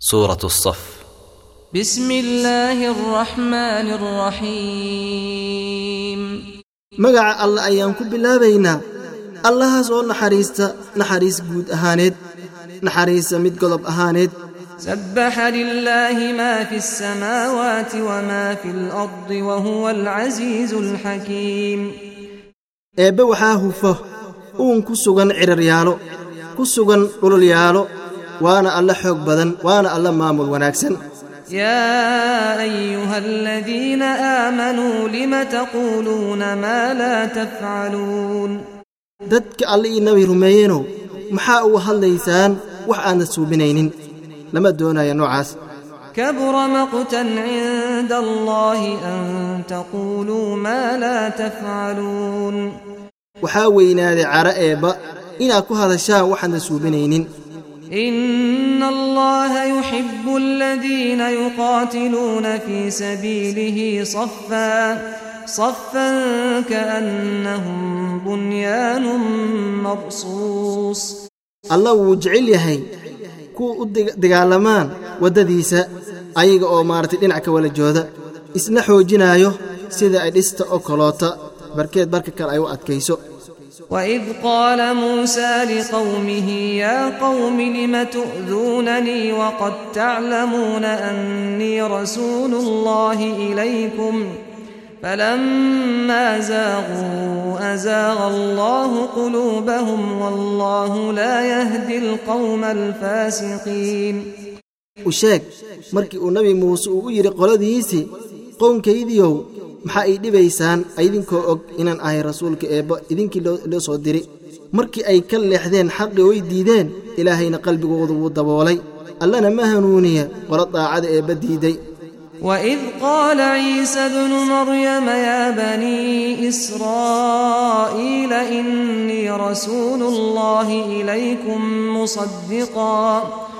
سورة الصف بسم الله الرحمن الرحيم magaca alle ayaan ku bilaabaynaa allahaas oo naxariista naxariis guud ahaaneed naxariisa mid godob ahaaneed سبح لله ما في السماوات وما في الأرض وهو العزيز الحكيم eebbe waxaa hufo uun ku sugan ciraryaalo ku sugan dhululyaalo waana alla xoog badan waana alla maamul wanaagsan. Dadka alle ii nabi rumeeyeenow maxaa uga hadlaysaan? Wax aanad suubinaynin. Lama doonaya noocaas. Kabura maqtan cinda allaahi an taquuluu maa laa tafcaluun waxaa weynaaday cara eebba inaad ku hadashaan waxaadna suubinaynin. إن الله يحب الذين يقاتلون في سبيله صفا صفا كأنهم بنيان مرصوص alla wuu jecel yahay kuwa u dig- dagaalamaan waddadiisa ayaga oo maaragtay dhinac ka wala jooda isna xoojinaayo sida ay dhista oo kaloota barkeed barka kale ay u adkayso وإذ قال موسى لقومه يا قوم لم تؤذونني وقد تعلمون أني رسول الله إليكم فلما زاغوا أزاغ الله قلوبهم والله لا يهدي القوم الفاسقين u sheeg markii uu nabi muuse uu u yidhi qoladiisii qownkaydiow maxaa ay dhibaysaan? Aydinkoo og inaan ahay rasuulka eebbo idinkii loo soo diri. Markii ay ka leexdeen xaqi way diideen ilaahayna qalbigooda wuu daboolay. Allana ma hanuuniya qolo daacada eebba diiday. وإذ قال عيسى بن مريم يا بني إسرائيل إني رسول الله إليكم مصدقاً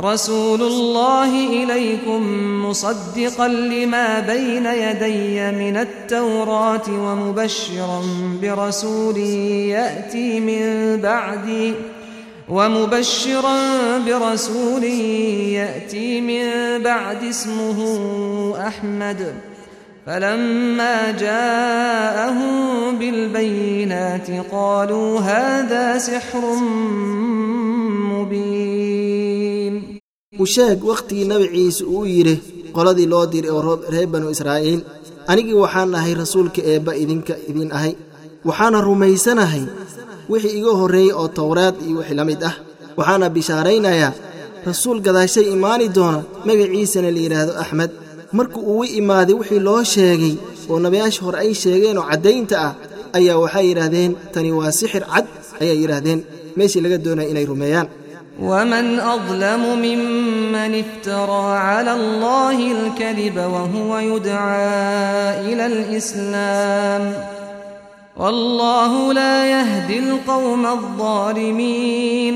رسول الله إليكم مصدقا لما بين يدي من التوراة ومبشرا برسول يأتي من بعدي ومبشرا برسول يأتي من بعد اسمه أحمد فلما جاءهم بالبينات قالوا هذا سحر مبين u sheeg wakhtigii nabi ciise uu yidhi qoladii loo diray oo reer banu israa'iil anigii waxaan ahay rasuulka eebba idinka idin ahay waxaana rumaysanahay wixii iga horreeyey oo towraad iyo wixii la mid ah. Waxaana bishaaraynayaa rasuul gadaashay imaani doona magaciisana la yidhaahdo axmed. Markuu uu i imaaday wixii loo sheegay oo nabiyaasha hore ay sheegeen oo caddaynta ah ayaa waxay yidhaahdeen tani waa sixir cad ayay yidhaahdeen meeshii laga doonaya inay rumeeyaan ومن أظلم ممن افترى على الله الكذب وهو يدعى إلى الإسلام والله لا يهدي القوم الظالمين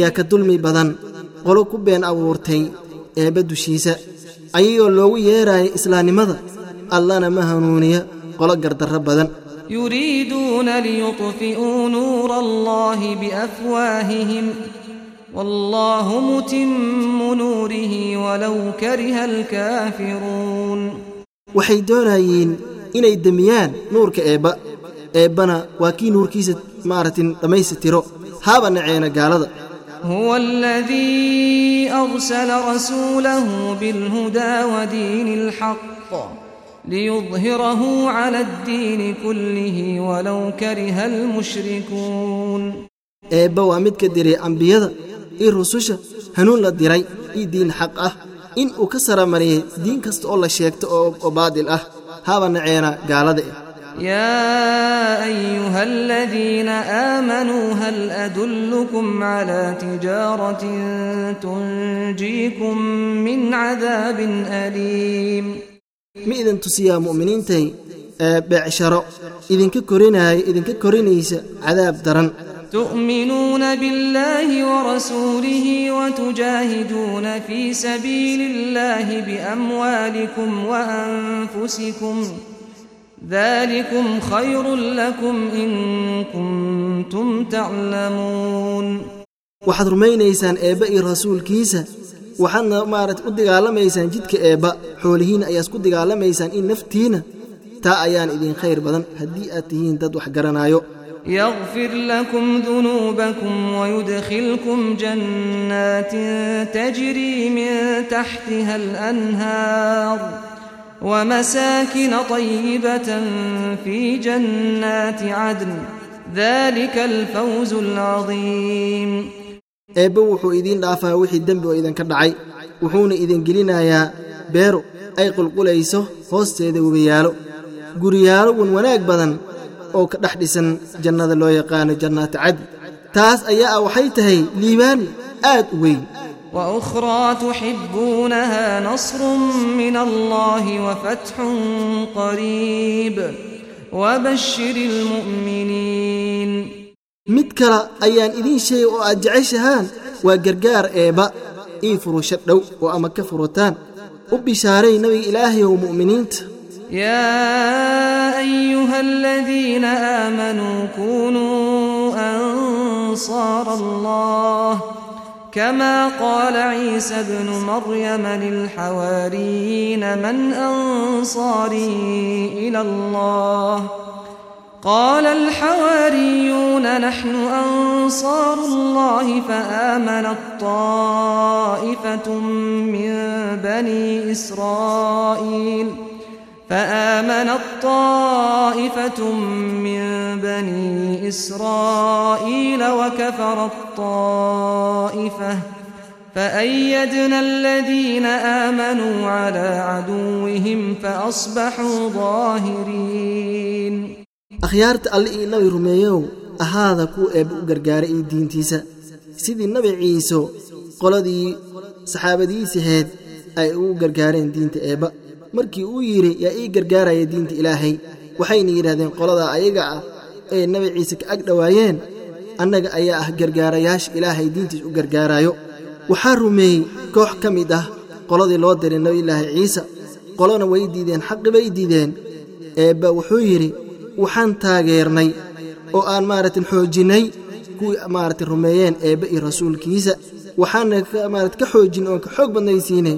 yaa ka dulmi badan qolo ku been abuurtay eebba dushiisa ayagoo loogu yeeraya islaamnimada allana ma hanuuniya qolo gardarro badan يريدون ليطفئوا نور الله بأفواههم والله متم نوره ولو كره الكافرون waxay doonayeen inay demiyaan nuurka eebba eebbana waa kii nuurkiisa maaragtin dhammaystiro haaba naceena gaalada هو الذي أرسل رسوله بالهدى ودين الحق ليظهره على الدين كله ولو كره المشركون eebba waa mid ka diray ambiyada iyo rususha hanuun la diray iyo diin xaq ah in uu ka saramariyey diin kasta oo la sheegto oo oo baadil ah haaba naceena gaalada eh يا أيها الذين آمنوا هل أدلكم على تجارة تنجيكم من عذاب أليم ma idin tusiyaa mu'miniintay ee beecsharo idinka korinaayo idinka korinaysa cadaab daran تؤمنون بالله ورسوله وتجاهدون في سبيل الله بأموالكم وأنفسكم ذلكم خير لكم إن كنتم تعلمون waxaad rumaynaysaan eebbe iyo rasuulkiisa waxaadna maarata u dagaalamaysaan jidka eebba xoolihiinna ayaas ku dagaalamaysaan in naftiina taa ayaan idin khayr badan haddii aad tihiin dad wax garanaayo يغفر لكم ذنوبكم ويدخلكم جنات تجري من تحتها الأنهار ومساكن طيبة في جنات عدن. ذلك الفوز العظيم. Eebbe wuxuu idiin dhaafaa wixii dembi oo idinka dhacay. Wuxuuna idin gelinayaa beero ay qulqulayso hoosteeda webiyaalo. Guryaalo wan wanaag badan oo ka dhex dhisan jannada loo yaqaano jannaata cadn taas ayaa ah waxay tahay liibaan aad u weyn وأخرى تحبونها نصر من الله وفتح قريب وبشر المؤمنين mid kale ayaan idiin sheegay oo aad jeceshahaan waa gargaar eebba ii furusho dhow oo ama ka furataan u bishaaray nebiga ilaahayow mu'miniinta يا أيها الذين آمنوا كونوا أنصار الله كما قال عيسى ابن مريم للحواريين من أنصاري إلى الله قال الحواريون نحن أنصار الله فآمنت طائفة من بني إسرائيل فآمنت طائفة من بني إسرائيل وكفرت طائفة فأيدنا الذين آمنوا على عدوهم فأصبحوا ظاهرين akhyaarta alle io nabi rumeeyow ahaada kuwa eebbe u gargaaray iyo diintiisa sidii nabi ciiso qoladii saxaabadiisaheed ay ugu gargaareen diinta eebba markii uu yidhi yaa ii gargaaraya diinta ilaahay. Waxayna yidhahdeen qoladaa ayaga ah ee nabi ciise ka ag dhowaayeen annaga ayaa ah gargaarayaasha ilaahay diintiis u gargaarayo waxaa rumeeyey koox ka mid ah qoladii loo diray nebiyulaahi ciise. Qolona way diideen xaqi bay diideen eebba wuxuu yidhi waxaan taageernay oo aan maaragtin xoojinnay kuwii maaragtin rumeeyeen eebbe iyo rasuulkiisa. Waxaana maarata ka xoojin oon ka xoog badnaysiinay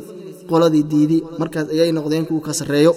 qoladii diidi markaas ayay noqdeen kuwa ka sarreeyo